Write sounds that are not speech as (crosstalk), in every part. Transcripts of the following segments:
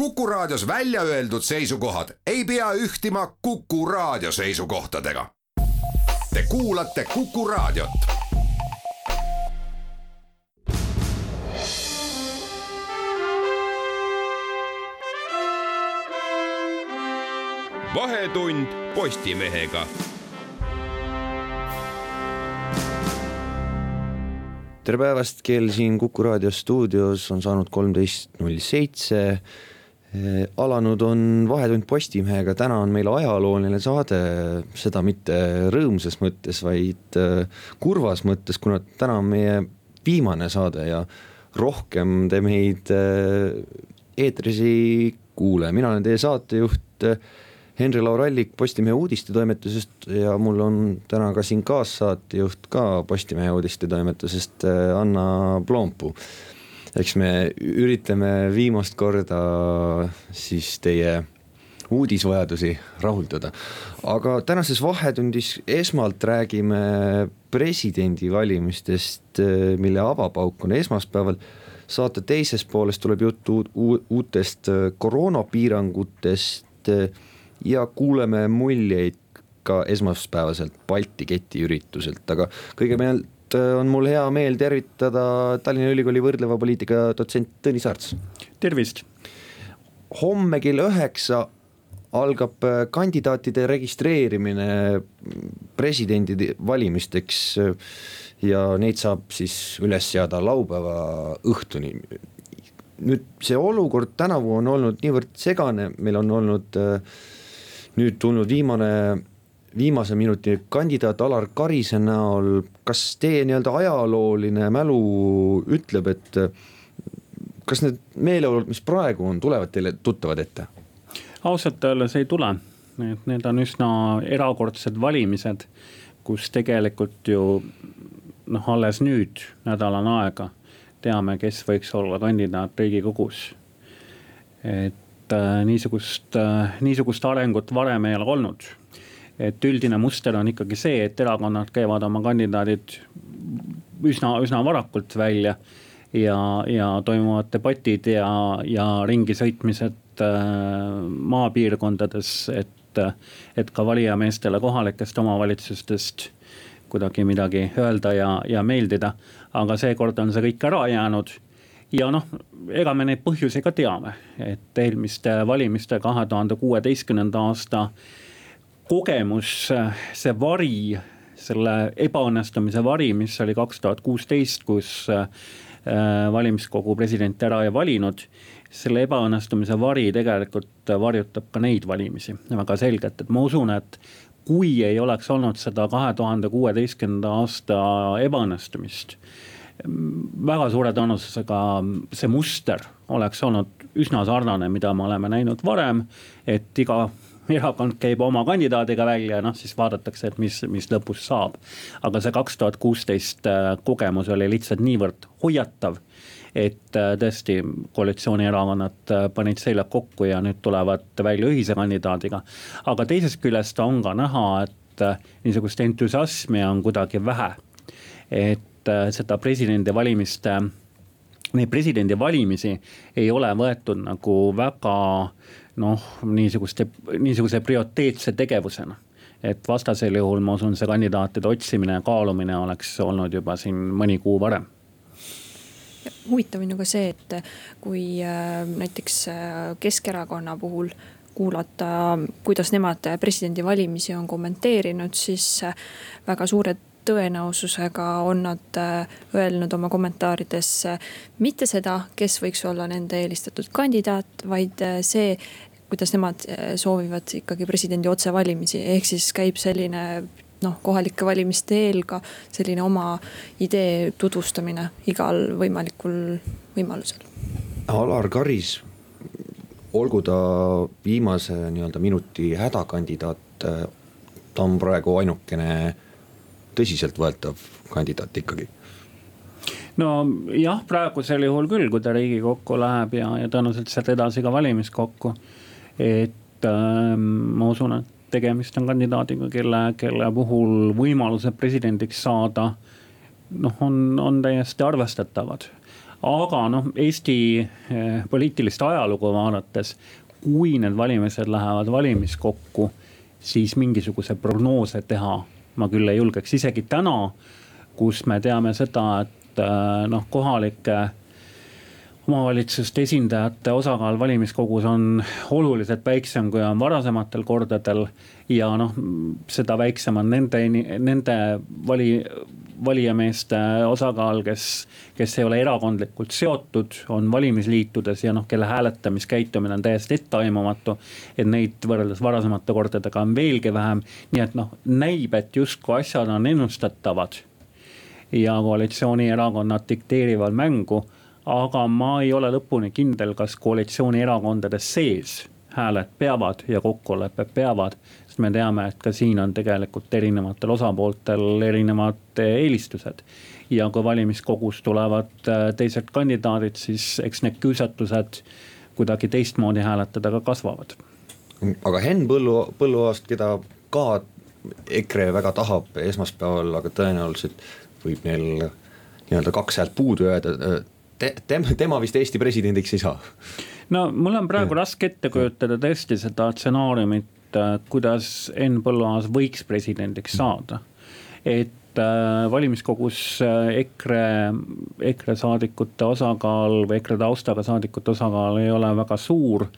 Kuku Raadios välja öeldud seisukohad ei pea ühtima Kuku Raadio seisukohtadega. Te kuulate Kuku Raadiot. vahetund Postimehega tere päevast, kell siin Kuku raadio stuudios on saanud kolmteist null seitse. Alanud on Vahetund Postimehega, täna on meil ajalooline saade, seda mitte rõõmsas mõttes, vaid äh, kurvas mõttes, kuna täna on meie viimane saade ja rohkem te meid äh, eetris ei kuule, mina olen teie saatejuht äh, Henri Laurallik Postimehe uudistetoimetusest ja mul on täna ka siin kaassaatejuht ka Postimehe uudistetoimetusest, äh, Anna Ploompuu. Eks me üritame viimast korda siis teie uudisvajadusi rahuldada. aga tänases Vahetundis esmalt räägime presidendivalimistest, mille avapauk on esmaspäeval saate teises pooles tuleb juttu uutest koroonapiirangutest ja kuuleme muljeid ka esmaspäevaselt Balti keti ürituselt, aga kõigepealt on mul hea meel tervitada Tallinna Ülikooli võrdleva poliitika dotsent Tõnis Arts. tervist. homme kell üheksa algab äh, kandidaatide registreerimine presidendi valimisteks äh, ja neid saab siis üles seada laupäeva õhtuni. nüüd see olukord tänavu on olnud niivõrd segane, meil on olnud äh, nüüd tulnud viimane, viimase minuti kandidaat Alar Karise näol, kas teie nii-öelda ajalooline mälu ütleb, et kas need meeleolud, mis praegu on, tulevad teile tuttavad ette? ausalt öeldes ei tule, et need on üsna erakordsed valimised, kus tegelikult ju noh, alles nüüd nädal on aega teame, kes võiks olla kandidaat riigikogus. et äh, niisugust, äh, niisugust arengut varem ei ole olnud. Et üldine muster on ikkagi see, et erakonnad käivad oma kandidaadid üsna, üsna varakult välja ja, ja toimuvad debatid ja, ja ringi sõitmised äh, maapiirkondades, et, et ka valijameestele kohalikest omavalitsustest kuidagi midagi öelda ja, ja meeldida. aga seekord on see kõik ära jäänud ja noh, ega me neid põhjusi ka teame, et eelmiste valimiste kahe tuhande kuueteistkümnenda aasta kogemus, see vari, selle ebaõnnestumise vari, mis oli kaks tuhat kuusteist, kus äh, valimiskogu presidenti ära ei valinud. selle ebaõnnestumise vari tegelikult varjutab ka neid valimisi väga selgelt, et ma usun, et kui ei oleks olnud seda kahe tuhande kuueteistkümnenda aasta ebaõnnestumist väga suure tõenäosusega see muster oleks olnud üsna sarnane, mida me oleme näinud varem, et iga (laughs) erakond käib oma kandidaadiga välja ja noh, siis vaadatakse, et mis, mis lõpus saab. aga see kaks tuhat kuusteist äh, kogemus oli lihtsalt niivõrd hoiatav, et äh, tõesti koalitsioonierakonnad äh, panid seljad kokku ja nüüd tulevad välja ühise kandidaadiga. aga teisest küljest on ka näha, et niisugust entusiasmi on kuidagi vähe. et seda presidendivalimiste, neid presidendivalimisi ei ole võetud nagu väga noh, niisuguste, niisuguse prioriteetse tegevusena. et vastasel juhul ma usun, see kandidaatide otsimine ja kaalumine oleks olnud juba siin mõni kuu varem. Huvitav on ju ka see, et kui äh, näiteks äh, Keskerakonna puhul kuulata, kuidas nemad presidendivalimisi on kommenteerinud, siis äh, väga suured tõenäosusega on nad öelnud oma kommentaarides mitte seda, kes võiks olla nende eelistatud kandidaat, vaid see, kuidas nemad soovivad ikkagi presidendi otsevalimisi, ehk siis käib selline noh, kohalike valimiste eel ka selline oma idee tutvustamine igal võimalikul võimalusel. Alar Karis, olgu ta viimase nii-öelda minuti hädakandidaat, ta on praegu ainukene tõsiseltvõetav kandidaat ikkagi no jah, praegusel juhul küll, kui ta riigikokku läheb ja, ja tõenäoliselt sealt edasi ka valimiskokku. Et äh, ma usun, et tegemist on kandidaadiga, kelle, kelle puhul võimalused presidendiks saada noh, on, on täiesti arvestatavad. aga noh, Eesti eh, poliitilist ajalugu vaadates, kui need valimised lähevad valimiskokku, siis mingisuguse prognoose teha ma küll ei julgeks, isegi täna, kus me teame seda, et eh, noh, kohalike omavalitsuste esindajate osakaal valimiskogus on oluliselt väiksem, kui on varasematel kordadel. ja noh, seda väiksem on nende, nende vali, valijameeste osakaal, kes, kes ei ole erakondlikult seotud, on valimisliitudes ja noh, kelle hääletamiskäitumine on täiesti etteaimamatu. et neid võrreldes varasemate kordadega on veelgi vähem, nii et noh, näib, et justkui asjad on ennustatavad. ja koalitsioonierakonnad dikteerivad mängu aga ma ei ole lõpuni kindel, kas koalitsioonierakondade sees hääled peavad ja kokkulepped peavad. sest me teame, et ka siin on tegelikult erinevatel osapooltel erinevad eelistused. ja kui valimiskogus tulevad äh, teised kandidaadid, siis eks need küüsatused kuidagi teistmoodi hääletada ka kasvavad. aga Henn Põllu, Põlluaast, keda ka EKRE väga tahab esmaspäeval, aga tõenäoliselt võib neil nii-öelda kaks häält puudu jääda te, tema, tema vist Eesti presidendiks ei saa. no mul on praegu ja. raske ette kujutada tõesti seda stsenaariumit, äh, kuidas Henn Põlluaas võiks presidendiks saada. et äh, valimiskogus äh, EKRE, EKRE saadikute osakaal või EKRE taustaga saadikute osakaal ei ole väga suur.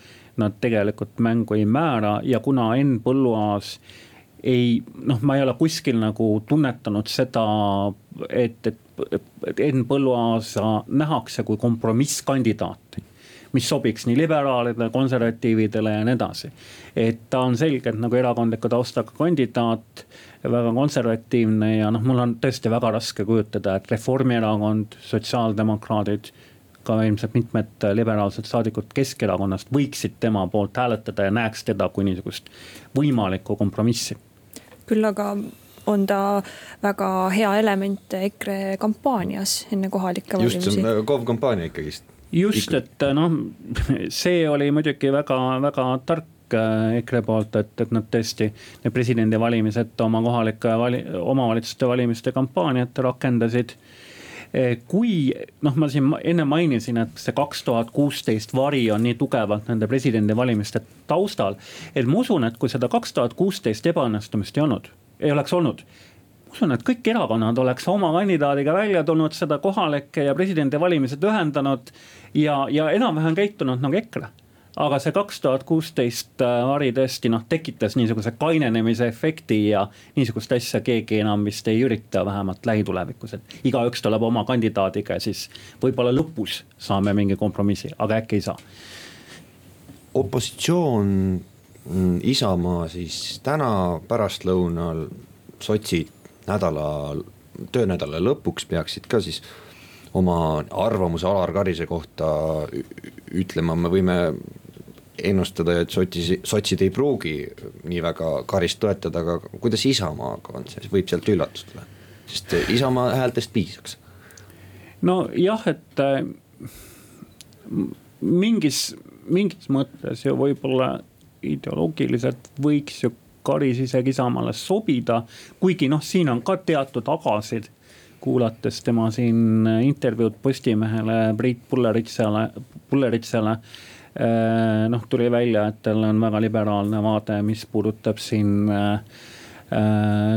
Nad tegelikult mängu ei määra ja kuna Henn Põlluaas ei noh, ma ei ole kuskil nagu tunnetanud seda, et, et Enn Põlluaasa nähakse kui kompromisskandidaati mis sobiks nii liberaalidele, konservatiividele ja nii edasi. et ta on selgelt nagu erakondliku taustaga kandidaat, väga konservatiivne ja noh, mul on tõesti väga raske kujutada, et Reformierakond, sotsiaaldemokraadid ka ilmselt mitmed liberaalsed saadikud Keskerakonnast võiksid tema poolt hääletada ja näeks teda kui niisugust võimalikku kompromissi. Küll aga on ta väga hea element EKRE kampaanias enne kohalikke valimisi. just, see on KOV kampaania ikkagist. just, et noh, see oli muidugi väga-väga tark äh, EKRE poolt, et, et nad tõesti need presidendivalimised oma kohalike vali, omavalitsuste valimiste kampaaniat rakendasid äh, kui noh, ma siin enne mainisin, et see kaks tuhat kuusteist vari on nii tugevalt nende presidendivalimiste taustal. et ma usun, et kui seda kaks tuhat kuusteist ebaõnnestumist ei olnud ei oleks olnud usun, et kõik erakonnad oleks oma kandidaadiga välja tulnud, seda kohalikke ja presidendivalimised ühendanud ja, ja enam-vähem käitunud nagu EKRE. Aga see kaks tuhat kuusteist vari äh, tõesti noh, tekitas niisuguse kainenemise efekti ja niisugust asja keegi enam vist ei ürita, vähemalt lähitulevikus, et igaüks tuleb oma kandidaadiga ja siis võib-olla lõpus saame mingi kompromissi, aga äkki ei saa. opositsioon Mm, Isamaa siis täna pärastlõunal, sotsid nädala, töönädala lõpuks peaksid ka siis oma arvamuse Alar Karise kohta ütlema, me võime ennustada, et sotsid, sotsid ei pruugi nii väga Karist toetada, aga kuidas Isamaaga on see, võib sealt üllatus tulla? sest Isamaa häältest piisaks. nojah, et äh, mingis, mingis mõttes ju võib-olla ideoloogiliselt võiks ju Karis isegi Isamaale sobida. kuigi noh, siin on ka teatud agasid kuulates tema siin intervjuud Postimehele, Priit Pulleritsale, Pulleritsale. Eh, noh, tuli välja, et tal on väga liberaalne vaade, mis puudutab siin äh,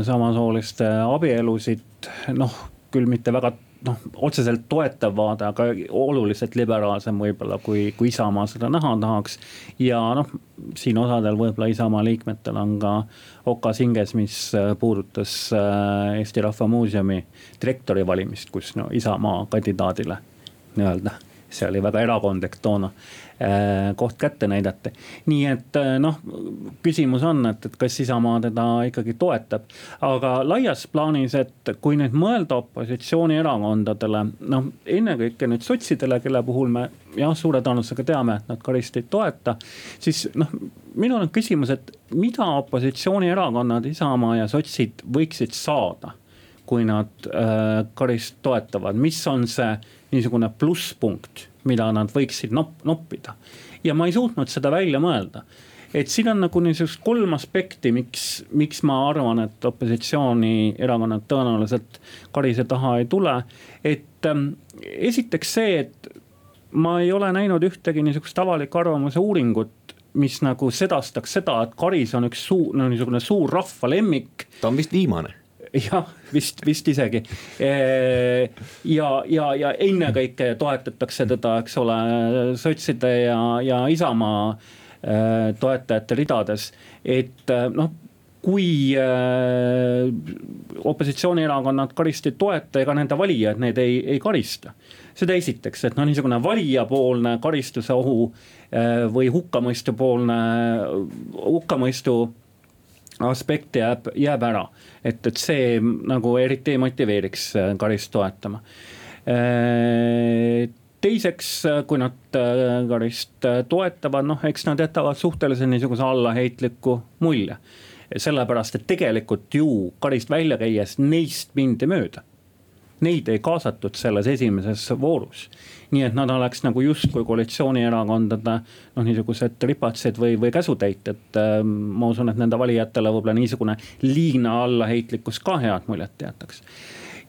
samasooliste abielusid, noh küll mitte väga noh, otseselt toetav vaade, aga oluliselt liberaalsem võib-olla, kui, kui Isamaa seda näha tahaks. ja noh, siin osadel võib-olla Isamaa liikmetel on ka okas hinges, mis äh, puudutas äh, Eesti Rahva Muuseumi direktori valimist, kus no Isamaa kandidaadile nii-öelda see oli väga erakondlik toona äh, koht kätte näidati. nii et äh, noh, küsimus on, et, et kas Isamaa teda ikkagi toetab. aga laias plaanis, et kui nüüd mõelda opositsioonierakondadele, noh ennekõike nüüd sotsidele, kelle puhul me jah, suure tõenäosusega teame, et nad Karist ei toeta. siis noh, minul on küsimus, et mida opositsioonierakonnad, Isamaa ja sotsid võiksid saada kui nad äh, Karist toetavad, mis on see niisugune plusspunkt, mida nad võiksid nop-, noppida. ja ma ei suutnud seda välja mõelda et siin on nagu niisugust kolm aspekti, miks, miks ma arvan, et opositsioonierakonnad tõenäoliselt Karise taha ei tule. et ähm, esiteks see, et ma ei ole näinud ühtegi niisugust avaliku arvamuse uuringut mis nagu sedastaks seda, et Karis on üks suur, no niisugune suur rahva lemmik. ta on vist viimane jah, vist, vist isegi. ja, ja, ja ennekõike toetatakse teda, eks ole, sotside ja, ja Isamaa toetajate ridades, et noh kui äh, opositsioonierakonnad karisti ei toeta, ega nende valijad neid ei, ei karista. seda esiteks, et noh, niisugune valijapoolne karistuse ohu äh, või hukkamõistupoolne, hukkamõistu aspekt jääb, jääb ära. et, et see nagu eriti ei motiveeriks äh, Karist toetama äh, teiseks, kui nad äh, Karist toetavad, noh, eks nad jätavad suhteliselt niisuguse allaheitliku mulje sellepärast et tegelikult ju Karist välja käies neist mindi mööda. Neid ei kaasatud selles esimeses voorus. Nii et nad oleks nagu justkui koalitsioonierakondade noh, niisugused ripatsed või, või käsutäitjad. Ähm, ma usun, et nende valijatele võib-olla niisugune liigne allaheitlikkus ka head muljet jätaks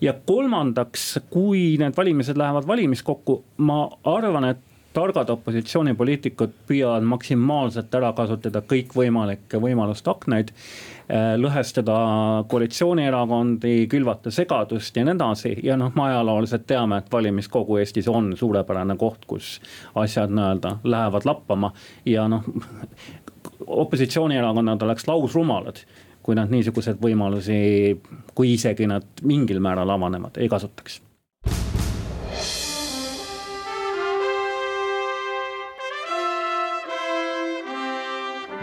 ja kolmandaks, kui need valimised lähevad valimiskokku, ma arvan, et targad opositsioonipoliitikud püüavad maksimaalselt ära kasutada kõikvõimalikke võimaluste aknaid. Eh, lõhestada koalitsioonierakondi, külvata segadust ja nii edasi ja noh, me ajalooliselt teame, et valimiskogu Eestis on suurepärane koht, kus asjad nii-öelda lähevad lappama ja noh opositsioonierakonnad oleks lausrumalad, kui nad niisuguseid võimalusi, kui isegi nad mingil määral avanevad, ei kasutaks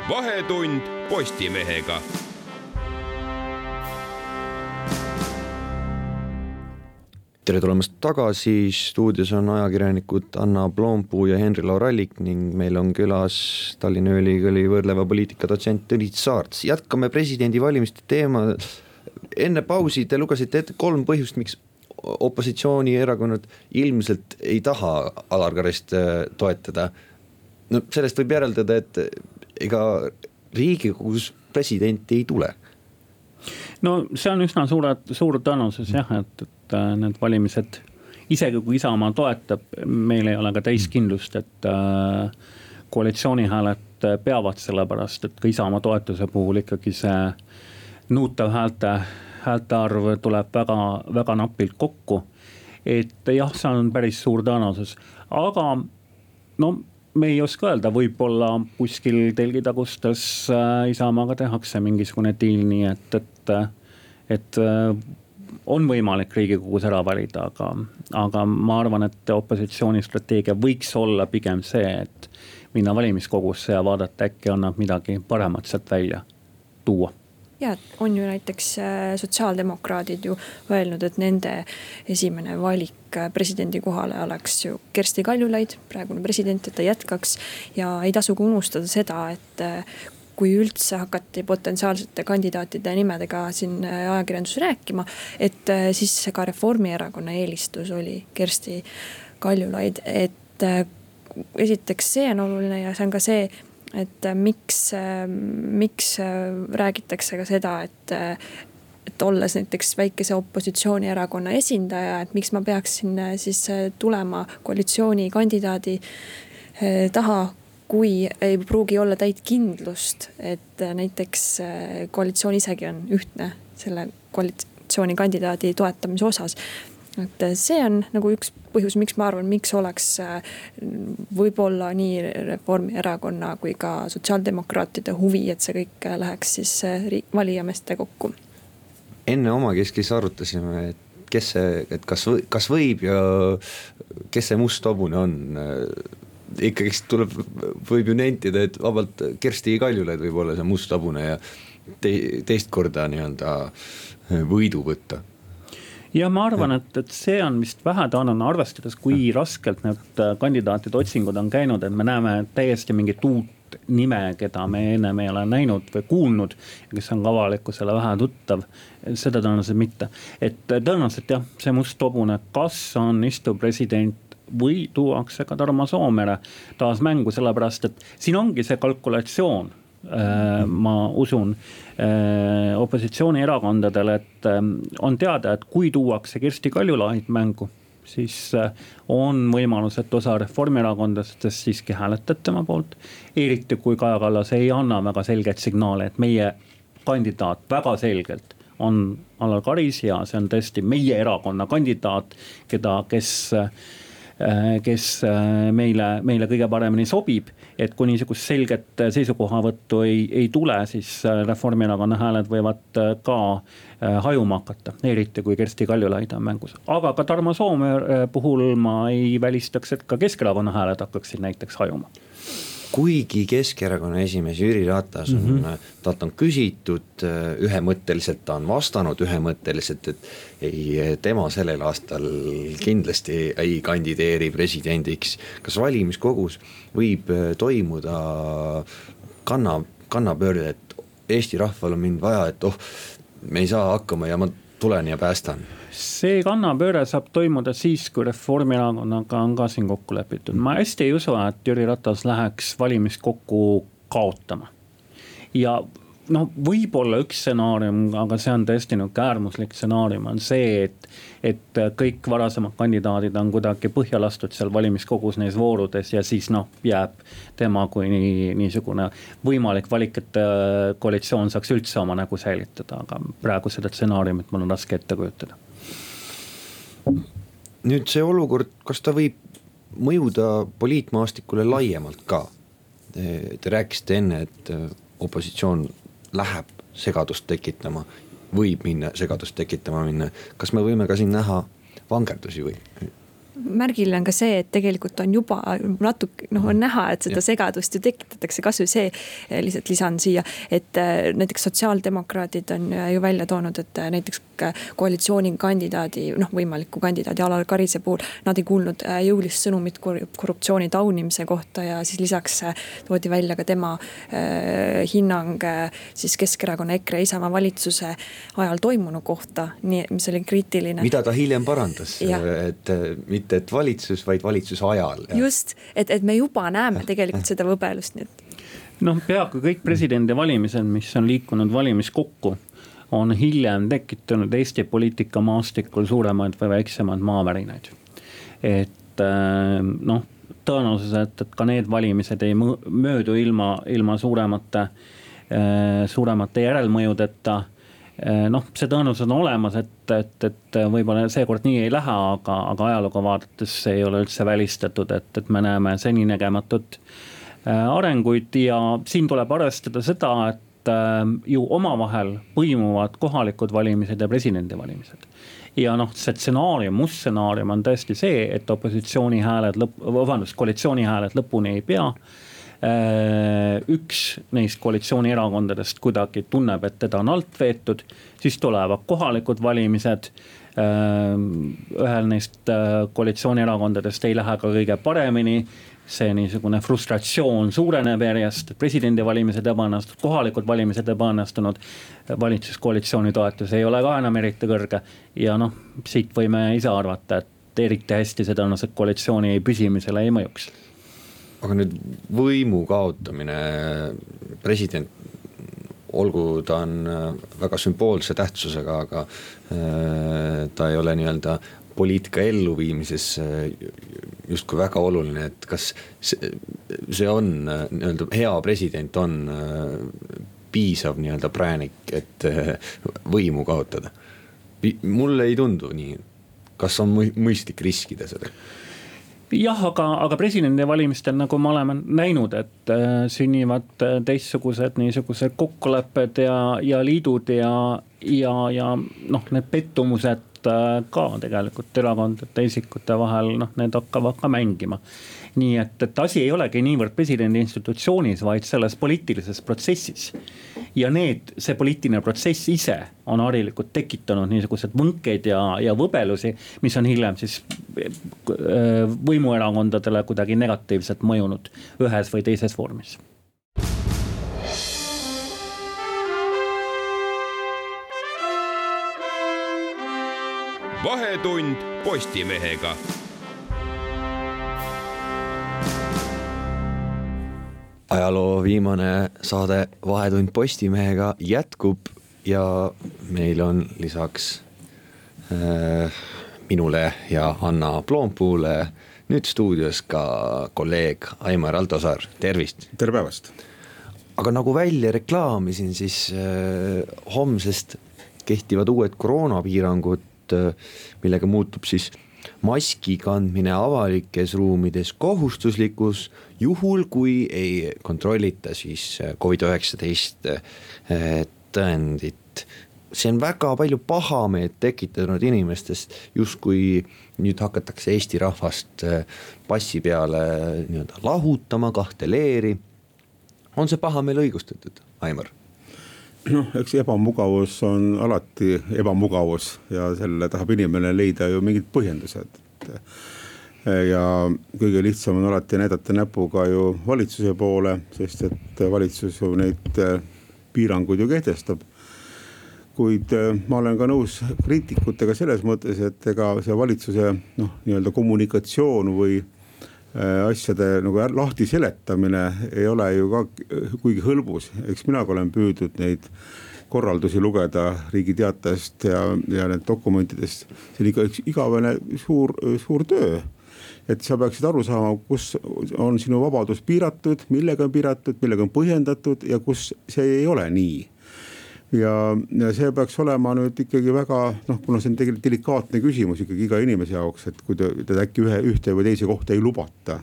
vahetund Postimehega. tere tulemast tagasi, stuudios on ajakirjanikud Anna Ploompuu ja Henri Laurallik ning meil on külas Tallinna Ülikooli võrdleva poliitika dotsent Tõnis Saarts. jätkame presidendivalimiste teema. enne pausi te lugesite ette kolm põhjust, miks opositsioonierakonnad ilmselt ei taha Alar Karist äh, toetada. No sellest võib järeldada, et ega riigikogus presidenti ei tule no see on üsna suure, suur tõenäosus jah, et, et äh, need valimised, isegi kui Isamaa toetab, meil ei ole ka täiskindlust, et äh, koalitsiooni hääled peavad, sellepärast et ka Isamaa toetuse puhul ikkagi see nõutav häälte, häälte arv tuleb väga, väga napilt kokku. et jah, see on päris suur tõenäosus, aga no me ei oska öelda, võib-olla kuskil telgitagustes äh, Isamaaga tehakse mingisugune diil, nii et, et, et äh, on võimalik riigikogus ära valida, aga, aga ma arvan, et opositsiooni strateegia võiks olla pigem see, et minna valimiskogusse ja vaadata, äkki annab midagi paremat sealt välja tuua ja on ju näiteks äh, sotsiaaldemokraadid ju öelnud, et nende esimene valik äh, presidendi kohale oleks ju Kersti Kaljulaid, praegune president, et ta jätkaks. ja ei tasu ka unustada seda, et äh, kui üldse hakati potentsiaalsete kandidaatide nimedega siin ajakirjanduses rääkima, et siis ka Reformierakonna eelistus oli Kersti Kaljulaid, et esiteks see on oluline ja see on ka see et äh, miks, äh, miks äh, räägitakse ka seda, et et olles näiteks väikese opositsioonierakonna esindaja, et miks ma peaksin siis tulema koalitsioonikandidaadi taha, kui ei pruugi olla täit kindlust, et näiteks koalitsioon isegi on ühtne selle koalitsioonikandidaadi toetamise osas et see on nagu üks põhjus, miks ma arvan, miks oleks äh, võib-olla nii Reformierakonna kui ka sotsiaaldemokraatide huvi, et see kõik läheks siis äh, valijameeste kokku. enne omakeskis arutasime, et kes see, et kas, kas võib ja kes see must hobune on ikkagist tuleb, võib ju nentida, et vabalt Kersti Kaljulaid võib olla see must hobune ja te, teist korda nii-öelda võidu võtta ja ma arvan, et, et see on vist vähetõenäoline, arvestades, kui raskelt need äh, kandidaatide otsingud on käinud, et me näeme täiesti mingit uut nime, keda me ennem ei ole näinud või kuulnud. kes on ka avalikkusele vähe tuttav, seda tõenäoliselt mitte. et tõenäoliselt jah, see must hobune, kas on istuv president või tuuakse ka Tarmo Soomere taas mängu, sellepärast et siin ongi see kalkulatsioon ma usun opositsioonierakondadele, et on teada, et kui tuuakse Kersti Kaljulaid mängu siis on võimalus, et osa reformierakondlastest siiski hääletab tema poolt. eriti kui Kaja Kallas ei anna väga selgeid signaale, et meie kandidaat väga selgelt on Alar Karis ja see on tõesti meie erakonna kandidaat, keda, kes äh, kes äh, meile, meile kõige paremini sobib. Et kui niisugust selget seisukohavõttu ei, ei tule, siis äh, Reformierakonna hääled võivad ka hajuma hakata, eriti kui Kersti Kaljulaid on mängus. aga ka Tarmo Soome puhul ma ei välistaks, et ka Keskerakonna hääled hakkaksid näiteks hajuma kuigi Keskerakonna esimees Jüri Ratas on mm, -hmm. talt on küsitud ühemõtteliselt, ta on vastanud ühemõtteliselt, et ei, tema sellel aastal kindlasti ei kandideeri presidendiks. kas valimiskogus võib toimuda kanna, kannapöörde, et Eesti rahval on mind vaja, et oh, me ei saa hakkama ja ma tulen ja päästan see kannapööre saab toimuda siis, kui Reformierakonnaga on ka siin kokku lepitud, ma hästi ei usu, et Jüri Ratas läheks valimiskokku kaotama. ja noh, võib-olla üks stsenaarium, aga see on tõesti nihuke äärmuslik stsenaarium, on see, et. et kõik varasemad kandidaadid on kuidagi põhja lastud seal valimiskogus neis voorudes ja siis noh, jääb tema kui nii, niisugune võimalik valik, et äh, koalitsioon saaks üldse oma nägu säilitada, aga praegu seda stsenaariumit mul on raske ette kujutada nüüd see olukord, kas ta võib mõjuda poliitmaastikule laiemalt ka? Te rääkisite enne, et äh, opositsioon läheb segadust tekitama, võib minna segadust tekitama minna, kas me võime ka siin näha vangerdusi või? Märgiline on ka see, et tegelikult on juba natuke noh, on näha, et seda segadust ju tekitatakse, kasvõi see. Eh, lihtsalt lisan siia, et eh, näiteks sotsiaaldemokraadid on eh, ju välja toonud, et näiteks koalitsioonikandidaadi, noh võimaliku kandidaadi Alar Karise puhul. Nad ei kuulnud jõulist sõnumit korruptsiooni taunimise kohta ja siis lisaks toodi välja ka tema äh, hinnang siis Keskerakonna, EKRE, Isamaa valitsuse ajal toimunu kohta, nii, mis oli kriitiline. mida ta hiljem parandas, et mitte mitte et valitsus, vaid valitsuse ajal. just, et, et me juba näeme tegelikult seda võbelust, nii et. noh, peaaegu kõik presidendivalimised, mis on liikunud valimiskokku, on hiljem tekitanud Eesti poliitikamaastikul suuremaid või väiksemaid maavärinaid. et äh, noh, tõenäosus, et, et ka need valimised ei möödu ilma, ilma suuremate, äh, suuremate järelmõjudeta noh, see tõenäosus on olemas, et, et, et võib-olla seekord nii ei lähe, aga, aga ajalugu vaadates ei ole üldse välistatud, et, et me näeme seninägematut eh, arenguid. Ja siin tuleb arvestada seda, et eh, ju omavahel põimuvad kohalikud valimised ja presidendivalimised. Ja noh, see stsenaarium, must stsenaarium on tõesti see, et opositsiooni hääled lõpp, vabandust, koalitsiooni hääled lõpuni ei pea. Äh, üks neist koalitsioonierakondadest kuidagi tunneb, et teda on alt veetud, siis tulevad kohalikud valimised. Äh, ühel neist äh, koalitsioonierakondadest ei lähe ka kõige paremini see niisugune frustratsioon suureneb järjest, presidendivalimised ebaõnnestunud, kohalikud valimised ebaõnnestunud. valitsuskoalitsiooni toetus ei ole ka enam eriti kõrge ja noh, siit võime ise arvata, et eriti hästi see tõenäoliselt koalitsiooni püsimisele ei mõjuks aga nüüd võimu kaotamine, president, olgu ta on äh, väga sümboolse tähtsusega, aga äh, ta ei ole nii-öelda poliitika elluviimises äh, justkui väga oluline, et kas see, see on nii-öelda hea president on piisav nii-öelda präänik, et võimu kaotada. mulle ei tundu nii, kas on mõistlik riskida sellega? Jah, aga, aga presidendivalimistel, nagu me oleme näinud, et äh, sünnivad äh, teistsugused niisugused kokkulepped ja, ja liidud ja, ja, ja noh, need pettumused äh, ka tegelikult erakondade isikute vahel, noh, need hakkavad ka mängima nii et, et asi ei olegi niivõrd presidendi institutsioonis, vaid selles poliitilises protsessis. ja need, see poliitiline protsess ise on harilikult tekitanud niisuguseid võnkeid ja, ja võbelusi, mis on hiljem siis äh, võimuerakondadele kuidagi negatiivselt mõjunud ühes või teises vormis vahetund Postimehega ajaloo viimane saade Vahetund Postimehega jätkub ja meil on lisaks äh, minule ja Anna Ploompuule nüüd stuudios ka kolleeg Aimar Altosaar, tervist. tere päevast. aga nagu välja reklaamisin, siis äh, homsest kehtivad uued koroonapiirangud äh,, millega muutub siis maski kandmine avalikes ruumides kohustuslikuks, juhul kui ei kontrollita siis äh, Covid-19 äh, tõendit. see on väga palju pahameelt tekitanud inimestest, justkui nüüd hakatakse Eesti rahvast äh, passi peale nii-öelda lahutama kahte leeri. on see pahameel õigustatud, Aimar? Noh, eks ebamugavus on alati ebamugavus ja selle tahab inimene leida ju mingid põhjendused. ja kõige lihtsam on alati näidata näpuga ju valitsuse poole, sest et valitsus ju neid äh, piiranguid ju kehtestab. kuid äh, ma olen ka nõus kriitikutega selles mõttes, et ega see valitsuse noh, nii-öelda kommunikatsioon või asjade nagu lahti seletamine ei ole ju ka kuigi hõlbus, eks mina ka olen püüdnud neid korraldusi lugeda Riigi Teatajast ja, ja need dokumentidest. see on ikka üks igavene suur, suur töö. et sa peaksid aru saama, kus on sinu vabadus piiratud, millega on piiratud, millega on põhjendatud ja kus see ei ole nii ja, ja see peaks olema nüüd ikkagi väga noh, kuna see on tegelikult delikaatne küsimus ikkagi iga inimese jaoks, et kui te, te äkki ühe, ühte või teise kohta ei lubata.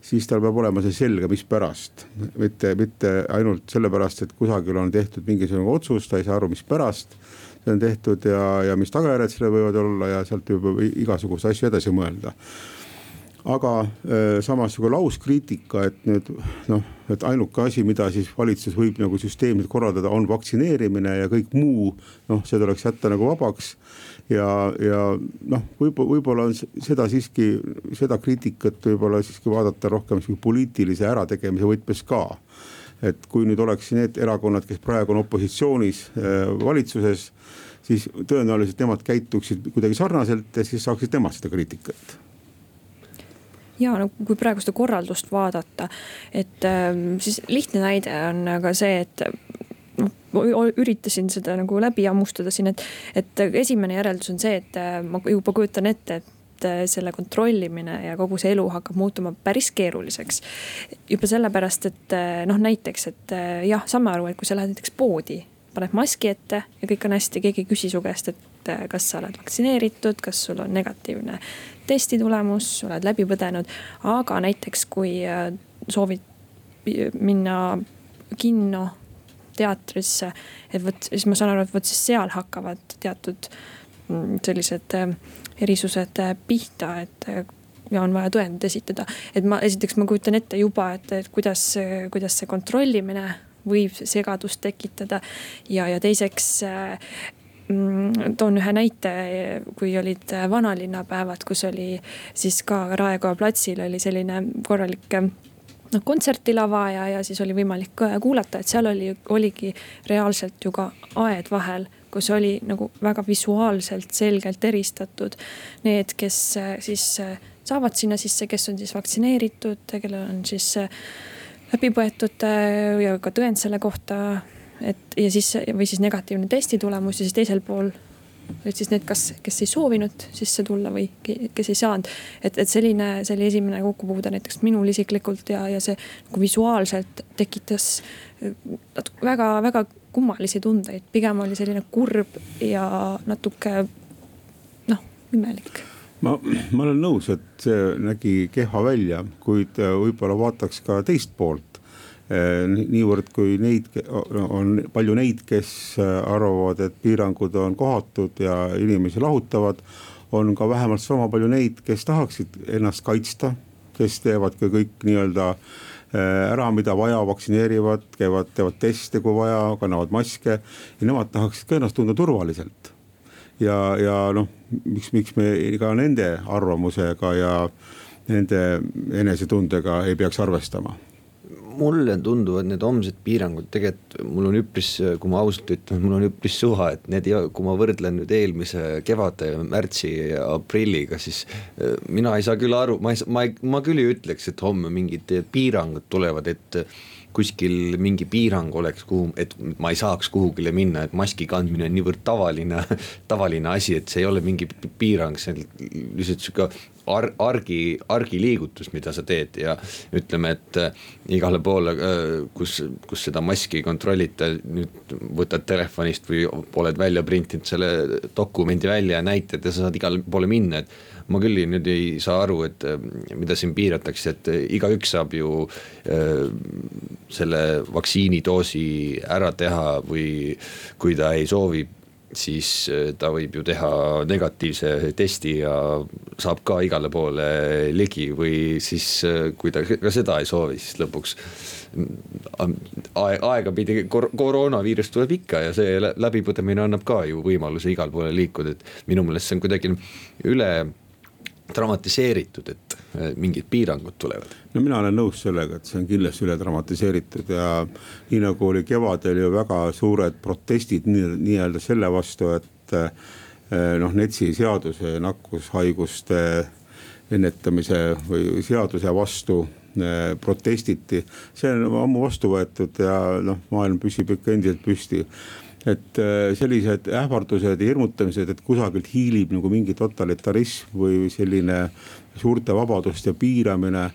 siis tal peab olema see selge, mispärast, mitte, mitte ainult sellepärast, et kusagil on tehtud mingisugune otsus, ta ei saa aru, mispärast see on tehtud ja, ja mis tagajärjed sellel võivad olla ja sealt võib igasuguseid asju edasi mõelda aga äh, samas nagu lauskriitika, et nüüd noh, et ainuke asi, mida siis valitsus võib nagu süsteemselt korraldada, on vaktsineerimine ja kõik muu. noh, see tuleks jätta nagu vabaks ja, ja noh, võib-olla, võib-olla on seda siiski, seda kriitikat võib-olla siiski vaadata rohkem poliitilise ärategemise võtmes ka. et kui nüüd oleks need erakonnad, kes praegu on opositsioonis äh, valitsuses, siis tõenäoliselt nemad käituksid kuidagi sarnaselt ja siis saaksid nemad seda kriitikat ja no kui praegu seda korraldust vaadata, et ähm, siis lihtne näide on ka see, et noh, üritasin seda nagu läbi hammustada siin, et, et esimene järeldus on see, et äh, ma juba kujutan ette, et äh, selle kontrollimine ja kogu see elu hakkab muutuma päris keeruliseks. juba sellepärast, et äh, noh, näiteks, et jah, saame aru, et kui sa lähed näiteks poodi, paned maski ette ja kõik on hästi, keegi ei küsi su käest, et kas sa oled vaktsineeritud, kas sul on negatiivne testi tulemus, oled läbi põdenud. aga näiteks, kui äh, soovid minna kinno, teatrisse, et vot siis ma saan aru, et vot siis seal hakkavad teatud mm, sellised äh, erisused pihta, et ja on vaja tõendid esitada. et ma esiteks ma kujutan ette juba, et, et kuidas, kuidas see kontrollimine võib segadust tekitada. ja, ja teiseks toon ühe näite, kui olid vanalinnapäevad, kus oli siis ka Raekoja platsil oli selline korralik noh kontsertilava ja, ja siis oli võimalik kuulata, et seal oli, oligi reaalselt ju ka aed vahel, kus oli nagu väga visuaalselt selgelt eristatud need, kes siis saavad sinna sisse, kes on siis vaktsineeritud, kellel on siis läbi põetud ja ka tõend selle kohta et ja siis või siis negatiivne testi tulemus ja siis teisel pool olid siis need, kas, kes ei soovinud sisse tulla või kes ei saanud. et, et selline, see oli esimene kokkupuude näiteks minul isiklikult ja, ja see nagu visuaalselt tekitas väga-väga kummalisi tundeid, pigem oli selline kurb ja natuke noh, imelik. Ma, ma olen nõus, et see nägi kehva välja, kuid võib-olla vaataks ka teist poolt niivõrd kui neid on palju neid, kes eh, arvavad, et piirangud on kohatud ja inimesi lahutavad. on ka vähemalt sama palju neid, kes tahaksid ennast kaitsta, kes teevad ka kõik nii-öelda eh, ära, mida vaja, vaktsineerivad, käivad, teevad teste, kui vaja, kannavad maske ja nemad tahaksid ka ennast tunda turvaliselt. ja, ja noh, miks, miks me ka nende arvamusega ja nende enesetundega ei peaks arvestama mulle tunduvad need homsed piirangud tegelikult, mul on üpris, kui ma ausalt ütlen, mul on üpris suva, et need kui ma võrdlen nüüd eelmise kevade, märtsi ja aprilliga, siis äh, mina ei saa küll aru, ma ei, ma ei, ma küll ei ütleks, et homme mingid piirangud tulevad, et kuskil mingi piirang oleks, kuhu, et ma ei saaks kuhugile minna, et maski kandmine on niivõrd tavaline, (laughs) tavaline asi, et see ei ole mingi piirang, see on lihtsalt sihuke ar-, argi, argiliigutus, mida sa teed ja ütleme, et äh, igale poole, äh, kus, kus seda maski ei kontrollita, nüüd võtad telefonist või oled välja printinud selle dokumendi välja ja näitad ja sa saad igale poole minna, et ma küll nüüd ei saa aru, et äh, mida siin piiratakse, et igaüks saab ju selle vaktsiinidoosi ära teha või kui ta ei soovi siis äh, ta võib ju teha negatiivse testi ja saab ka igale poole ligi või siis, äh, kui ta ka seda ei soovi, siis lõpuks mm, aegapidi kor koroonaviirus tuleb ikka ja see läbipõdemine annab ka ju võimaluse igale poole liikuda, et minu meelest see on kuidagi üle dramatiseeritud, et mingid piirangud tulevad. no mina olen nõus sellega, et see on kindlasti üle dramatiseeritud ja nii nagu oli kevadel ju väga suured protestid nii-öelda selle vastu, et eh, noh, NETS-i seaduse nakkushaiguste ennetamise või seaduse vastu eh, protestiti. see on ammu vastu võetud ja noh, maailm püsib ikka endiselt püsti et sellised ähvardused ja hirmutamised, et kusagilt hiilib nagu mingi totalitarism või selline suurte vabaduste piiramine.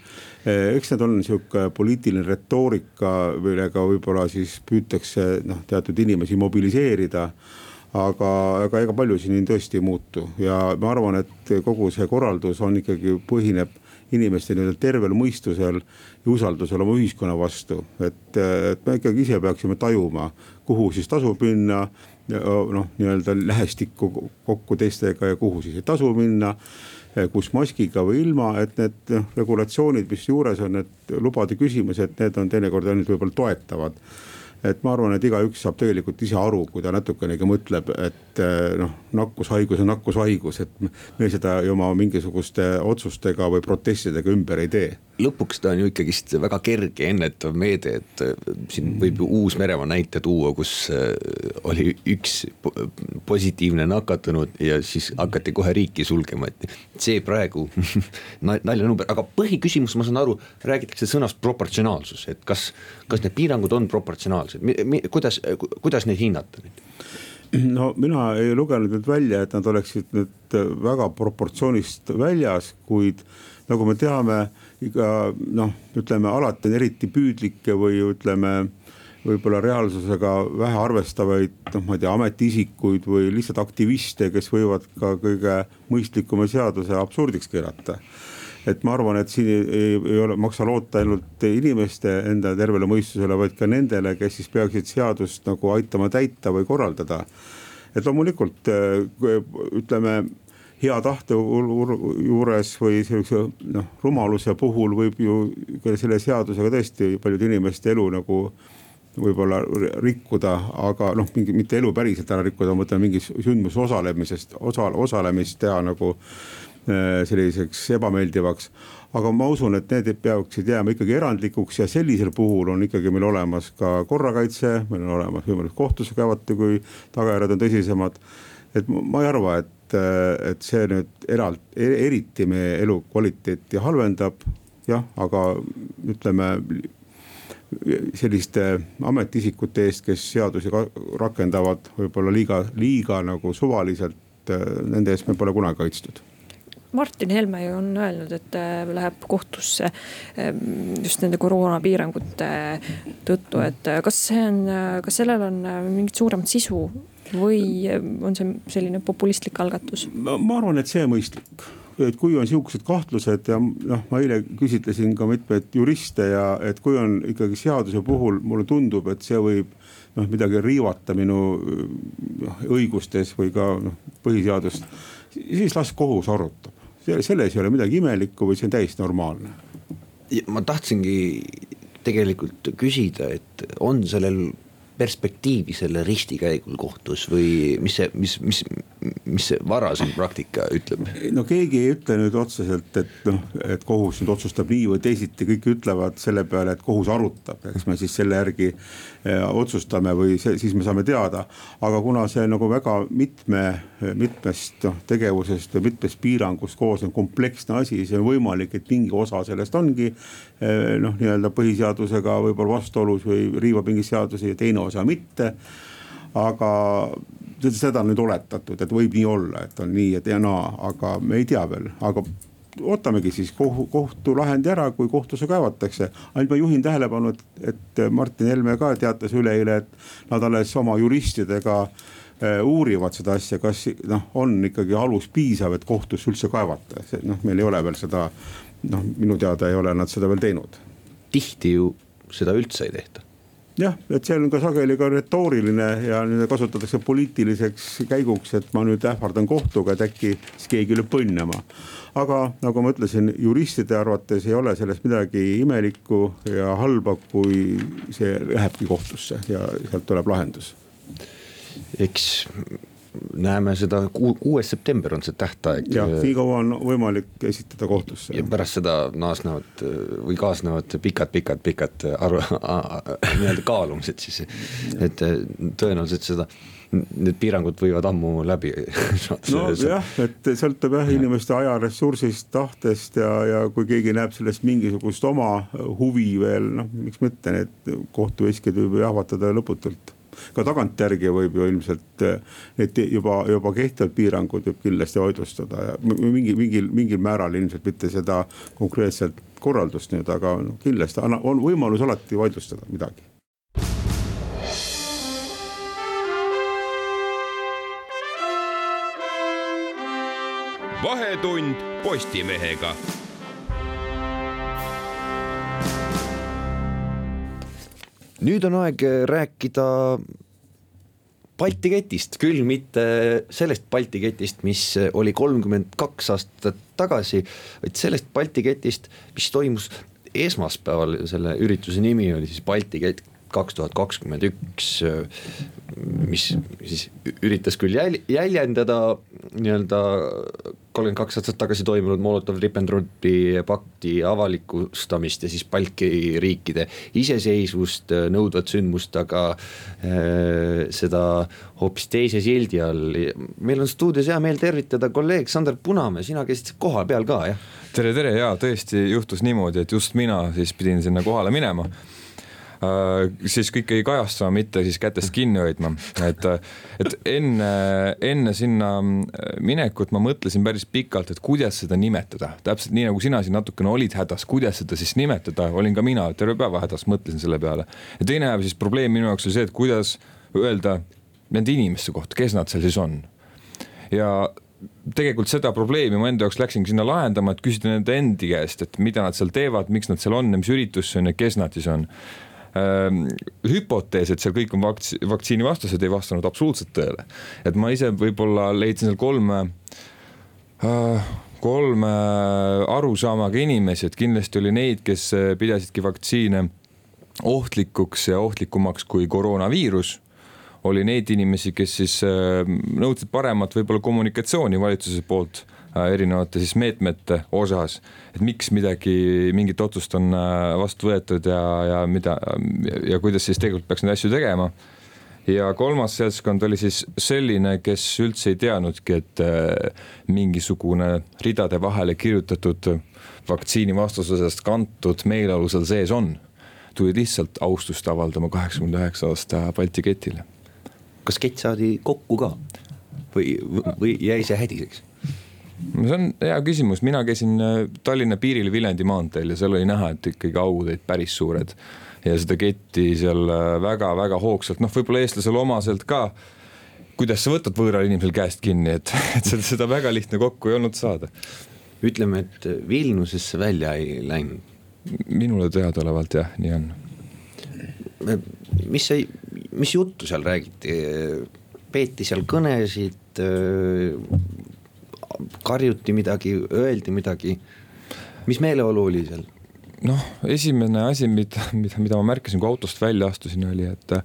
Äh, eks need on sihuke poliitiline retoorika, millega võib-olla siis püütakse noh, teatud inimesi mobiliseerida aga, aga ega palju siin tõesti ei muutu ja ma arvan, et kogu see korraldus on ikkagi, põhineb inimeste nii-öelda tervel mõistusel ja usaldusel oma ühiskonna vastu. et, et me ikkagi ise peaksime tajuma, kuhu siis tasub minna noh, nii-öelda lähestikku kokku teistega ja kuhu siis ei tasu minna. Kus maskiga või ilma, et need noh regulatsioonid, mis juures on, need lubade küsimused, need on teinekord ainult võib-olla toetavad. Et ma arvan, et igaüks saab tegelikult ise aru, kui ta natukenegi mõtleb, et noh, nakkushaigus on nakkushaigus, et me seda ju oma mingisuguste otsustega või protestidega ümber ei tee lõpuks ta on ju ikkagist väga kerge ennetav meede, et äh, siin võib ju Uus-Meremaa näite tuua, kus äh, oli üks positiivne nakatunud ja siis hakati kohe riiki sulgema, et see praegu (laughs) naljanumber, aga põhiküsimus, ma saan aru, räägitakse sõnast proportsionaalsus, et kas, kas need piirangud on proportsionaalsed, kuidas, kuidas neid hinnata nüüd? no mina ei lugenud nüüd välja, et nad oleksid nüüd väga proportsioonist väljas, kuid nagu me teame iga noh, ütleme alati on eriti püüdlikke või ütleme võib-olla reaalsusega vähe arvestavaid, noh, ma ei tea, ametiisikuid või lihtsalt aktiviste, kes võivad ka kõige mõistlikuma seaduse absurdiks keerata. et ma arvan, et siin ei, ei, ei ole, maksa loota ainult inimeste enda tervele mõistusele, vaid ka nendele, kes siis peaksid seadust nagu aitama täita või korraldada. et loomulikult ütleme hea tahte juures või sihukese noh, rumaluse puhul võib ju selle seadusega tõesti paljude inimeste elu nagu võib-olla rikkuda, aga noh, mingi mitte elu päriselt ära rikkuda, ma mõtlen mingis sündmuses osalemisest, osa, osalemist teha nagu äh, selliseks ebameeldivaks. aga ma usun, et need peaksid jääma ikkagi erandlikuks ja sellisel puhul on ikkagi meil olemas ka korrakaitse, meil on olemas võimalus kohtusse kaevata, kui tagajärjed on tõsisemad. et ma ei arva, et et, et see nüüd eraldi, eriti meie elukvaliteeti halvendab. jah, aga ütleme selliste ametiisikute eest, kes seadusi rakendavad võib-olla liiga, liiga nagu suvaliselt, nende eest me pole kunagi kaitstud Martin Helme ju on öelnud, et äh, läheb kohtusse ähm, just nende koroonapiirangute tõttu, et äh, kas see on, äh, kas sellel on mingit suuremat sisu või on see selline populistlik algatus? ma arvan, et see mõistlik et kui on sihukesed kahtlused ja noh, ma eile küsitlesin ka mitmeid juriste ja et kui on ikkagi seaduse puhul, mulle tundub, et see võib noh, midagi riivata minu noh, õigustes või ka noh, põhiseadust, siis las kohus arutab. selles ei ole midagi imelikku või see on täiesti normaalne. ma tahtsingi tegelikult küsida, et on sellel perspektiivi selle ristikäigul kohtus või mis see, mis, mis, mis see varasem praktika ütleb? no keegi ei ütle nüüd otseselt, et noh, et kohus nüüd otsustab nii või teisiti, kõik ütlevad selle peale, et kohus arutab, eks me siis selle järgi eh, otsustame või see, siis me saame teada. aga kuna see nagu väga mitme, mitmest noh tegevusest ja mitmest piirangust koosnev kompleksne asi, siis on võimalik, et mingi osa sellest ongi eh, noh, nii-öelda põhiseadusega võib-olla vastuolus või riivab mingeid seadusi ja teine osa mitte aga seda on nüüd oletatud, et võib nii olla, et on nii ja naa, aga me ei tea veel, aga ootamegi siis kohu, kohtulahendi ära, kui kohtusse kaevatakse. ainult ma juhin tähelepanu, et, et Martin Helme ka teatas üleeile, et nad alles oma juristidega äh, uurivad seda asja, kas noh, on ikkagi alus piisav, et kohtusse üldse kaevata, noh, meil ei ole veel seda. noh, minu teada ei ole nad seda veel teinud. tihti ju seda üldse ei tehta jah, et see on ka sageli ka retooriline ja nüüd kasutatakse poliitiliseks käiguks, et ma nüüd ähvardan kohtuga, et äkki siis keegi lööb põnnama. aga nagu ma ütlesin, juristide arvates ei ole sellest midagi imelikku ja halba, kui see lähebki kohtusse ja sealt tuleb lahendus. eks näeme seda, kuues september on see tähtaeg. jah, nii kaua on võimalik esitada kohtusse. ja pärast seda naasnevad või kaasnevad pikad-pikad-pikad aru, nii-öelda kaalumised siis, et tõenäoliselt seda need piirangud võivad ammu läbi nojah, et sõltub jah inimeste aja, ressursist, tahtest ja, ja kui keegi näeb sellest mingisugust oma huvi veel, noh, miks mitte, need kohtuviskid võib ju jahvatada lõputult ka tagantjärgi võib ju ilmselt need juba, juba kehtivad piirangud võib kindlasti vaidlustada ja mingi, mingil, mingil määral ilmselt mitte seda konkreetselt korraldust nüüd, aga noh, kindlasti on võimalus alati vaidlustada midagi. vahetund Postimehega nüüd on aeg rääkida Balti ketist, küll mitte sellest Balti ketist, mis oli kolmkümmend kaks aastat tagasi, vaid sellest Balti ketist, mis toimus esmaspäeval, selle ürituse nimi oli siis Balti kett kaks tuhat kakskümmend üks, mis siis üritas küll jäl-, jäljendada nii-öelda kolmkümmend kaks aastat tagasi toimunud Molotov-Ribbentropi pakti avalikustamist ja siis Balti riikide iseseisvust nõudvat sündmust, aga äh, seda hoopis teise sildi all. meil on stuudios hea meel tervitada kolleeg Sander Punamäe, sina käisid kohal peal ka, jah? tere, tere ja tõesti juhtus niimoodi, et just mina siis pidin sinna kohale minema Äh, siis kõike ei kajastama, mitte siis kätest kinni hoidma, et, et enne, enne sinna minekut ma mõtlesin päris pikalt, et kuidas seda nimetada, täpselt nii nagu sina siin natukene olid hädas, kuidas seda siis nimetada, olin ka mina terve päeva hädas, mõtlesin selle peale. ja teine siis probleem minu jaoks oli see, et kuidas öelda nende inimeste kohta, kes nad seal siis on. ja tegelikult seda probleemi ma enda jaoks läksingi sinna lahendama, et küsida nende endi käest, et mida nad seal teevad, miks nad seal on ja mis üritus see on ja kes nad siis on hüpotees, et seal kõik on vakts-, vaktsiinivastased, ei vastanud absoluutselt tõele. et ma ise võib-olla leidsin seal kolme äh, kolme arusaamaga inimesi, et kindlasti oli neid, kes pidasidki vaktsiine ohtlikuks ja ohtlikumaks kui koroonaviirus. oli neid inimesi, kes siis äh, nõudsid paremat võib-olla kommunikatsiooni valitsuse poolt Äh, erinevate siis meetmete osas. et miks midagi, mingit otsust on äh, vastu võetud ja, ja mida ja kuidas siis tegelikult peaks neid asju tegema. ja kolmas seltskond oli siis selline, kes üldse ei teadnudki, et äh, mingisugune ridade vahele kirjutatud vaktsiini vastusest kantud meeleolu seal sees on. tulid lihtsalt austust avaldama kaheksakümne üheksa aasta Balti ketile. kas kett saadi kokku ka või, või jäi see hädiseks? See on hea küsimus, mina käisin äh, Tallinna piiril Viljandi maanteel ja seal oli näha, et ikkagi augud olid päris suured. ja seda ketti seal väga-väga äh, hoogsalt, noh, võib-olla eestlasele omaselt ka. kuidas sa võtad võõral inimesel käest kinni, et, (laughs) et seda, seda väga lihtne kokku ei olnud saada. ütleme, et Vilniusesse välja ei läinud. minule teadaolevalt jah, nii on. mis see, mis juttu seal räägiti, peeti seal kõnesid karjuti midagi, öeldi midagi. mis meeleolu oli seal? noh, esimene asi, mida, mida, mida ma märkasin, kui autost välja astusin, oli, et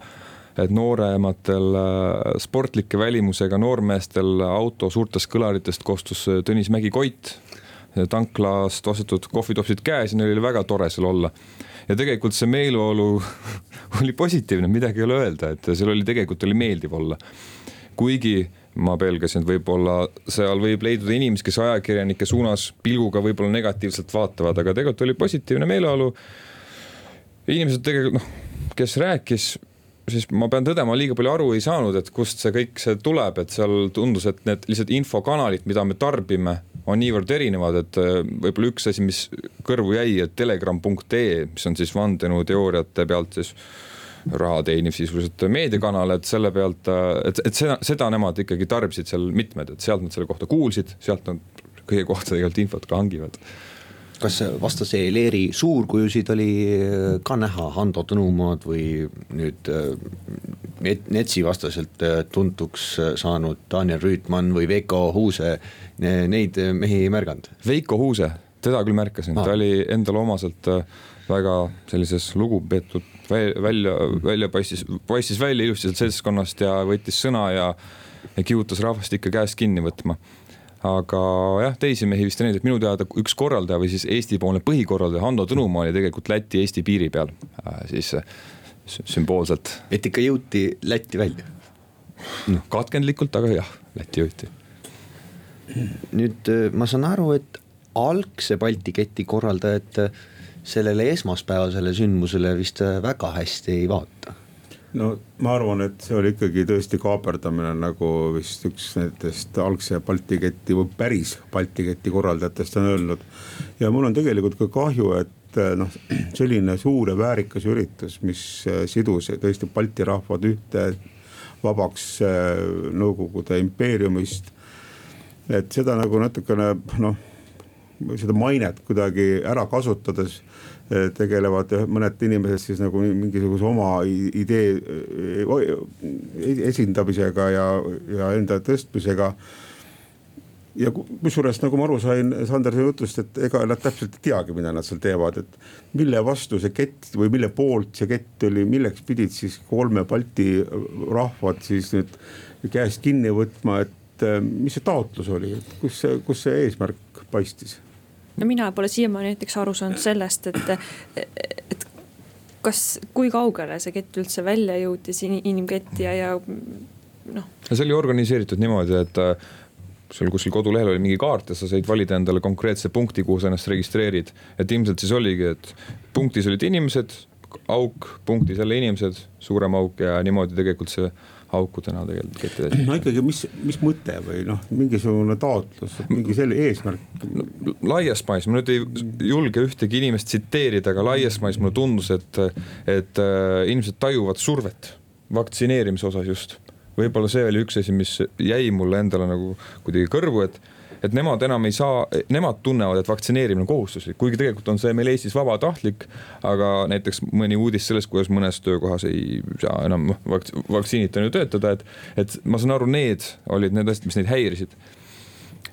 et noorematel äh, sportlike välimusega noormeestel auto suurtest kõlaritest kostus Tõnis Mägi-Koit. tanklast ostetud kohvitopsid käes ja neil oli väga tore seal olla. ja tegelikult see meeleolu (laughs) oli positiivne, midagi ei ole öelda, et seal oli tegelikult oli meeldiv olla. kuigi ma pelgasin, et võib-olla seal võib leiduda inimesi, kes ajakirjanike suunas pilguga võib-olla negatiivselt vaatavad, aga tegelikult oli positiivne meeleolu. inimesed tegelikult noh, kes rääkis, siis ma pean tõdema, liiga palju aru ei saanud, et kust see kõik see tuleb, et seal tundus, et need lihtsalt infokanalid, mida me tarbime, on niivõrd erinevad, et äh, võib-olla üks asi, mis kõrvu jäi, et telegram.ee, mis on siis vandenõuteooriate pealt siis raha teeniv sisuliselt meediakanal, et selle pealt, et, et seda, seda nemad ikkagi tarbisid seal mitmed, et sealt nad selle kohta kuulsid, sealt nad kõige kohta tegelikult infot ka hangivad kas vastase leeri suurkujusid oli ka näha, Hando Tõnumaad või nüüd NETS-i vastaselt tuntuks saanud Daniel Rüütmann või Veiko Huuse, neid mehi ei märganud? Veiko Huuse, teda küll märkasin ah., ta oli endale omaselt väga sellises lugupeetud välja, välja paistis, paistis välja ilusti sealt seltskonnast ja võttis sõna ja, ja kihutas rahvast ikka käest kinni võtma. aga jah, teisi mehi vist ei näinud, et minu teada üks korraldaja või siis Eesti-poolne põhikorraldaja Hando Tõnumaa oli tegelikult Läti-Eesti piiri peal äh, siis äh, sümboolselt. et ikka jõuti Lätti välja? noh, katkendlikult, aga jah, Lätti jõuti. nüüd äh, ma saan aru, et algse Balti keti korraldajad sellele esmaspäevasele sündmusele vist väga hästi ei vaata no ma arvan, et see oli ikkagi tõesti kaaperdamine, nagu vist üks nendest algse Balti keti või päris Balti keti korraldajatest on öelnud. ja mul on tegelikult ka kahju, et noh, (clears throat) selline suur ja väärikas üritus, mis sidus tõesti Balti rahvad ühte vabaks äh, Nõukogude impeeriumist. et seda nagu natukene noh, seda mainet kuidagi ära kasutades Eh, tegelevad mõned inimesed siis nagu mingisuguse oma idee eh, esindamisega ja, ja enda tõstmisega. Ja kusjuures nagu ma aru sain Sander jutust, et ega nad täpselt ei teagi, mida nad seal teevad, et mille vastu see kett või mille poolt see kett oli, milleks pidid siis kolme Balti rahvad siis nüüd käest kinni võtma, et eh, mis see taotlus oli, kus see, kus see eesmärk paistis no mina pole siiamaani näiteks aru saanud sellest, et, et kas, kui kaugele see kett üldse välja jõudis inimketti ja, ja noh. see oli organiseeritud niimoodi, et äh, sul kuskil kodulehel oli mingi kaart ja sa said valida endale konkreetse punkti, kuhu sa ennast registreerid. et ilmselt siis oligi, et punktis olid inimesed, auk, punktis jälle inimesed, suurem auk ja niimoodi tegelikult see aukudena tegelikult kettida. no ikkagi, mis, mis mõte või noh, mingisugune taotlus, mingi selle eesmärk no,? laias mais, ma nüüd ei julge ühtegi inimest tsiteerida, aga laias mais mulle tundus, et, et äh, inimesed tajuvad survet vaktsineerimise osas just. võib-olla see oli üks asi, mis jäi mulle endale nagu kuidagi kõrvu, et et nemad enam ei saa, nemad tunnevad, et vaktsineerimine on kohustuslik, kuigi tegelikult on see meil Eestis vabatahtlik. aga näiteks mõni uudis sellest, kuidas mõnes töökohas ei saa enam vaktsiinita ju töötada, et, et ma saan aru, need olid need asjad, mis neid häirisid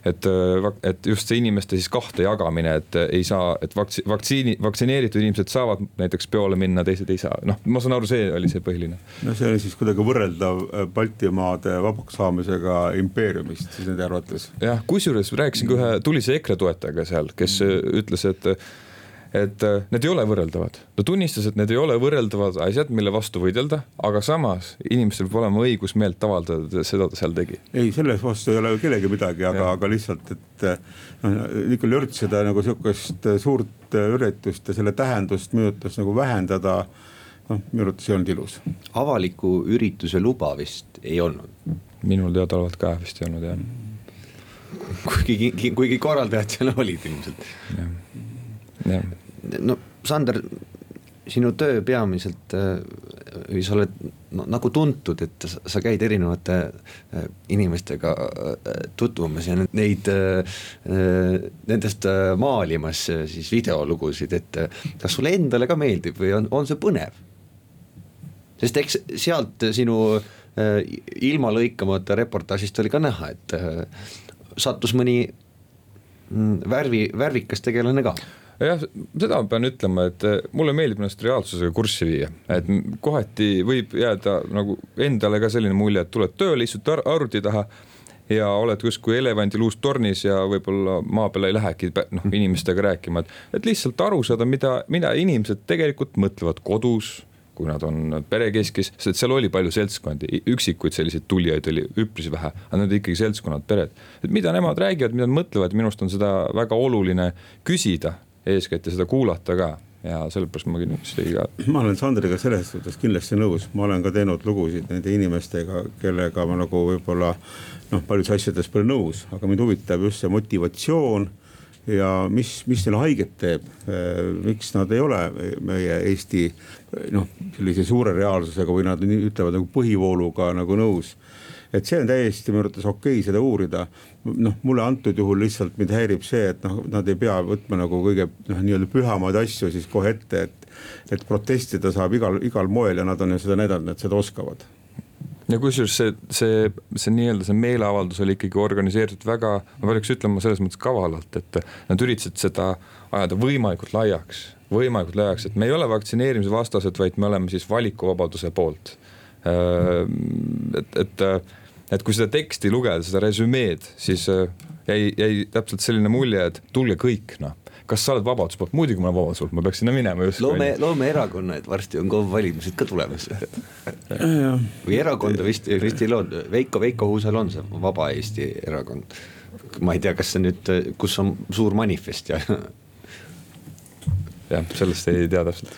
et, äh, et just see inimeste siis kahte jagamine, et äh, ei saa, et vaktsi-, vaktsiini, vaktsineeritud inimesed saavad näiteks peole minna, teised ei saa, noh, ma saan aru, see oli see põhiline. no see oli siis kuidagi võrreldav äh, Baltimaade vabaks saamisega impeeriumist siis nende arvates. jah, kusjuures rääkisin ka ühe tulise EKRE toetajaga seal, kes ütles, et et äh, need ei ole võrreldavad. ta tunnistas, et need ei ole võrreldavad asjad, mille vastu võidelda, aga samas inimestel peab olema õigus meelt avaldada, seda ta seal tegi. ei, selles vastu ei ole ju kellegi midagi, aga, aga lihtsalt, et noh, Nikol Jürts seda nagu sihukest suurt üritust ja selle tähendust arvates nagu vähendada noh, minu arvates ei olnud ilus. avaliku ürituse luba vist ei olnud? minul teadaolevalt ka vist ei olnud jah. kuigi, kuigi korraldajad seal olid ilmselt. jah no Sander, sinu töö peamiselt äh, sa oled no, nagu tuntud, et sa käid erinevate äh, inimestega äh, tutvumas ja neid, nendest maalimas siis videolugusid, et kas sulle endale ka meeldib või on, on see põnev? sest eks sealt sinu ilma lõikamata reportaažist oli ka näha, et sattus mõni mm, värvi, värvikas tegelane ka jah, seda ma pean ütlema, et eh, mulle meeldib ennast reaalsusega kurssi viia, et kohati võib jääda nagu endale ka selline mulje, et tuled tööle, istud arvuti taha ja oled kuskil elevandiluust tornis ja võib-olla maa peale ei lähegi noh inimestega rääkima, et, et lihtsalt aru saada, mida, mida inimesed tegelikult mõtlevad kodus kui nad on perekeskis, sest seal oli palju seltskondi, üksikuid selliseid tulijaid oli üpris vähe, aga need ikkagi seltskonnad, pered. et mida nemad räägivad, mida nad mõtlevad, minu arust on seda väga oluline küsida eeskätt ja seda kuulata ka ja sellepärast ma kindlasti ka. ma olen Sandriga selles suhtes kindlasti nõus, ma olen ka teinud lugusid nende inimestega, kellega ma nagu võib-olla noh, paljudes asjades pole nõus, aga mind huvitab just see motivatsioon ja mis, mis neile haiget teeb. miks nad ei ole meie Eesti noh, sellise suure reaalsusega või nad ütlevad nagu põhivooluga nagu nõus et see on täiesti minu arvates okei okay seda uurida. noh, mulle antud juhul lihtsalt mind häirib see, et noh, nad ei pea võtma nagu kõige noh, nii-öelda pühamaid asju siis kohe ette, et, et protestida saab igal, igal moel ja nad on ju seda näidanud, et seda oskavad ja kusjuures see, see, see nii-öelda see meeleavaldus oli ikkagi organiseeritud väga, ma peaks ütlema selles mõttes kavalalt, et nad üritasid seda ajada võimalikult laiaks, võimalikult laiaks, et me ei ole vaktsineerimise vastased, vaid me oleme siis valikuvabaduse poolt. Äh, et, et, et kui seda teksti lugeda, seda resümeed, siis äh, jäi, jäi täpselt selline mulje, et tulge kõik noh. Kas sa oled Vabaduse poolt, muidugi ma olen Vabaduse poolt, ma peaks sinna minema just. loome, loome erakonna, et varsti on KOV valimised ka tulemas. (laughs) Või erakonda vist, vist ei loonud, Veiko, Veiko Huusal on see Vaba Eesti erakond. ma ei tea, kas see nüüd, kus on suur manifest ja (laughs) jah, sellest ei tea täpselt.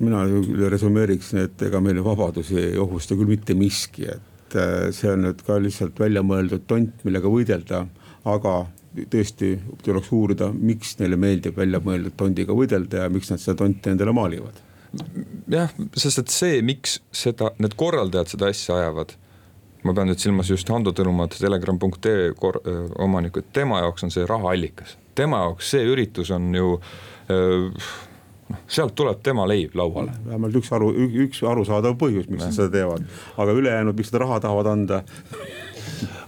mina resümeeriksin, et ega meile vabadusi ei ohusta küll mitte miski, et äh, see on nüüd ka lihtsalt välja mõeldud tont, millega võidelda, aga tõesti tuleks uurida, miks neile meeldib välja mõeldud tondiga võidelda ja miks nad seda tonti endale maalivad. jah, sest et see, miks seda, need korraldajad seda asja ajavad, ma pean nüüd silmas just Hando Tõnumaad, telegram.ee omanikku, et tema jaoks on see rahaallikas, tema jaoks see üritus on ju noh, sealt tuleb tema leib lauale. vähemalt üks aru, üks arusaadav põhjus, miks nad seda teevad, aga ülejäänud, miks nad raha tahavad anda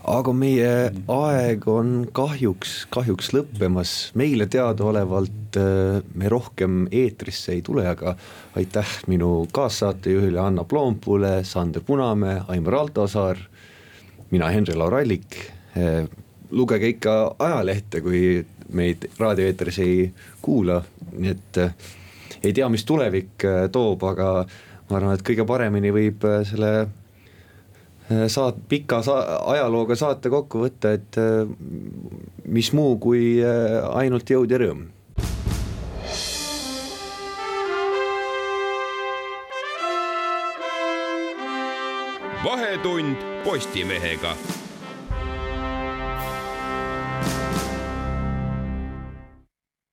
aga meie aeg on kahjuks, kahjuks lõppemas, meile teadaolevalt me rohkem eetrisse ei tule, aga aitäh minu kaassaatejuhile Anna Ploompuule, Sander Punamäe, Aimar Altosaar, mina Henri-Laur Allik. Äh, lugege ikka ajalehte, kui meid raadioeetris ei kuula, nii et äh, ei tea, mis tulevik toob, aga ma arvan, et kõige paremini võib selle Äh, saat-, pika sa-, ajalooga saate kokku võtta, et äh, mis muu kui äh, ainult jõud ja rõõm. vahetund Postimehega